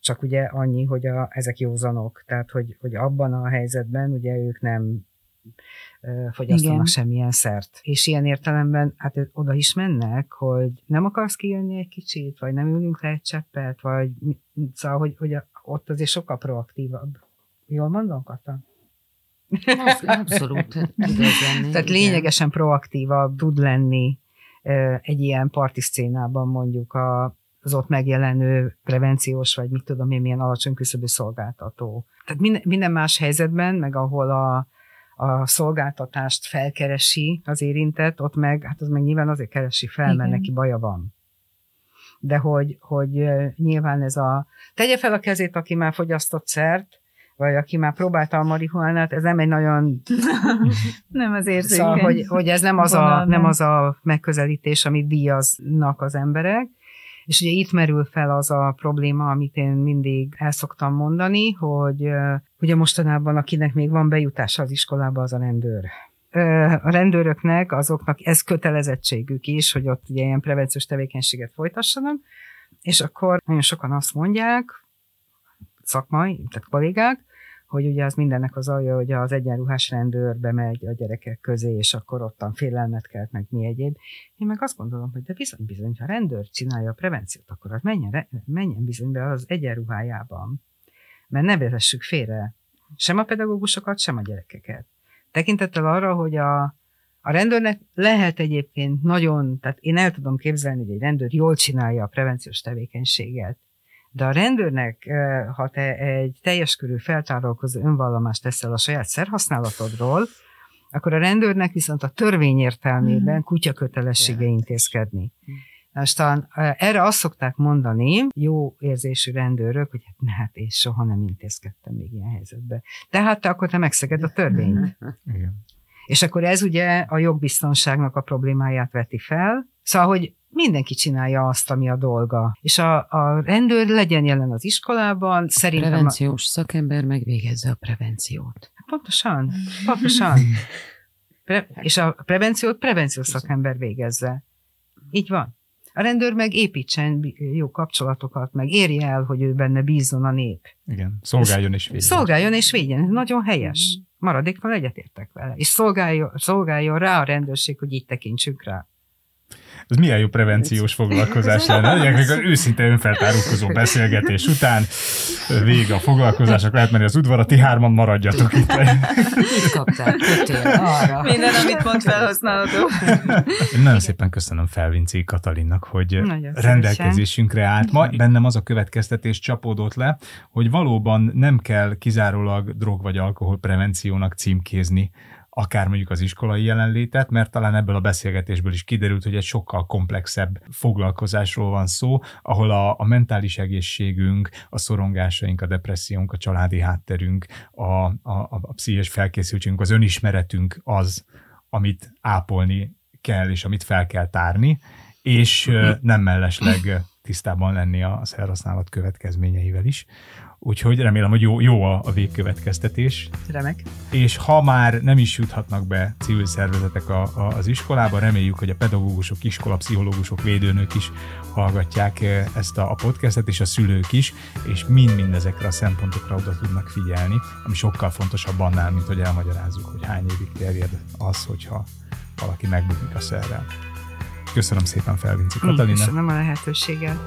csak ugye annyi, hogy a, ezek józanok, tehát hogy, hogy abban a helyzetben ugye ők nem fogyasztanak Igen. semmilyen szert. És ilyen értelemben hát oda is mennek, hogy nem akarsz kijönni egy kicsit, vagy nem ülünk le egy cseppet, vagy szóval, hogy, hogy ott azért sokkal proaktívabb Jól mondom, Kata? Abszolút. Lenni, Tehát lényegesen proaktívabb tud lenni egy ilyen parti szcénában mondjuk a, az ott megjelenő prevenciós, vagy mit tudom én, milyen alacsony küszöbű szolgáltató. Tehát minden, minden más helyzetben, meg ahol a, a szolgáltatást felkeresi az érintett, ott meg, hát az meg nyilván azért keresi fel, Igen. mert neki baja van. De hogy, hogy nyilván ez a, tegye fel a kezét, aki már fogyasztott szert, vagy aki már próbálta a marihuánát, ez nem egy nagyon... nem az érzékeny. Szóval, hogy, hogy ez nem az, a, nem az a megközelítés, amit díjaznak az emberek. És ugye itt merül fel az a probléma, amit én mindig el szoktam mondani, hogy ugye mostanában akinek még van bejutása az iskolába, az a rendőr. A rendőröknek, azoknak ez kötelezettségük is, hogy ott ugye ilyen prevenciós tevékenységet folytassanak, és akkor nagyon sokan azt mondják, szakmai, tehát kollégák, hogy ugye az mindennek az alja, hogy az egyenruhás rendőr bemegy a gyerekek közé, és akkor ottan félelmet kelt, meg mi egyéb. Én meg azt gondolom, hogy de bizony, bizony, ha rendőr csinálja a prevenciót, akkor az menjen, menjen bizony be az egyenruhájában. Mert ne vezessük félre sem a pedagógusokat, sem a gyerekeket. Tekintettel arra, hogy a, A rendőrnek lehet egyébként nagyon, tehát én el tudom képzelni, hogy egy rendőr jól csinálja a prevenciós tevékenységet, de a rendőrnek, ha te egy teljes körű feltárolkozó önvallomást teszel a saját szerhasználatodról, akkor a rendőrnek viszont a törvény értelmében mhm. kutya kötelessége intézkedni. Aztán erre azt szokták mondani, jó érzésű rendőrök, hogy hát, hát én soha nem intézkedtem még ilyen helyzetbe. Tehát te akkor te megszeged a törvényt. Igen. És akkor ez ugye a jogbiztonságnak a problémáját veti fel. Szóval, hogy mindenki csinálja azt, ami a dolga. És a, a rendőr legyen jelen az iskolában, szerintem... A prevenciós a... szakember megvégezze a prevenciót. Pontosan, pontosan. Pre- és a prevenciót prevenciós szakember végezze. Így van. A rendőr meg építsen jó kapcsolatokat, meg érje el, hogy ő benne bízon a nép. Igen, szolgáljon és védjen. Szolgáljon és védjen, nagyon helyes. Maradékban egyetértek vele. És szolgáljon, szolgáljon rá a rendőrség, hogy így tekintsünk rá. Ez milyen jó prevenciós foglalkozás lenne. Egy őszinte önfeltárulkozó beszélgetés után vége a foglalkozások, lehet menni az udvarra, ti hárman maradjatok itt. Mit kaptál? arra. Minden, amit mond felhasználható. Én nagyon szépen köszönöm Felvinci Katalinnak, hogy nagyon rendelkezésünkre állt. Ma bennem az a következtetés csapódott le, hogy valóban nem kell kizárólag drog vagy alkohol prevenciónak címkézni akár mondjuk az iskolai jelenlétet, mert talán ebből a beszélgetésből is kiderült, hogy egy sokkal komplexebb foglalkozásról van szó, ahol a, a mentális egészségünk, a szorongásaink, a depressziónk, a családi hátterünk, a, a, a pszichés felkészültségünk, az önismeretünk az, amit ápolni kell, és amit fel kell tárni, és nem mellesleg tisztában lenni a szerhasználat következményeivel is. Úgyhogy remélem, hogy jó, jó a, a végkövetkeztetés. Remek. És ha már nem is juthatnak be civil szervezetek a, a, az iskolába, reméljük, hogy a pedagógusok, iskolapszichológusok, védőnök is hallgatják eh, ezt a, a podcastet, és a szülők is, és mind-mind ezekre a szempontokra oda tudnak figyelni, ami sokkal fontosabb annál, mint hogy elmagyarázzuk, hogy hány évig terjed az, hogyha valaki megbukik a szerrel. Köszönöm szépen Felvinci Katalina. Köszönöm a lehetőséget.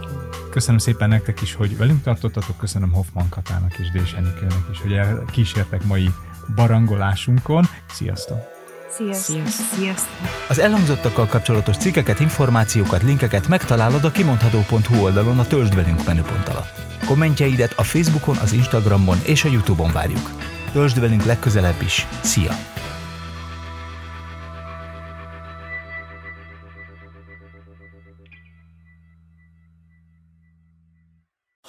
Köszönöm szépen nektek is, hogy velünk tartottatok, köszönöm Hoffman Katának és Dés Enikőnek is, hogy kísértek mai barangolásunkon. Sziasztok! Sziasztok. Sziasztok! Az elhangzottakkal kapcsolatos cikkeket, információkat, linkeket megtalálod a kimondható.hu oldalon a Töltsd velünk menüpont alatt. Kommentjeidet a Facebookon, az Instagramon és a Youtube-on várjuk. Töltsd velünk legközelebb is. Szia!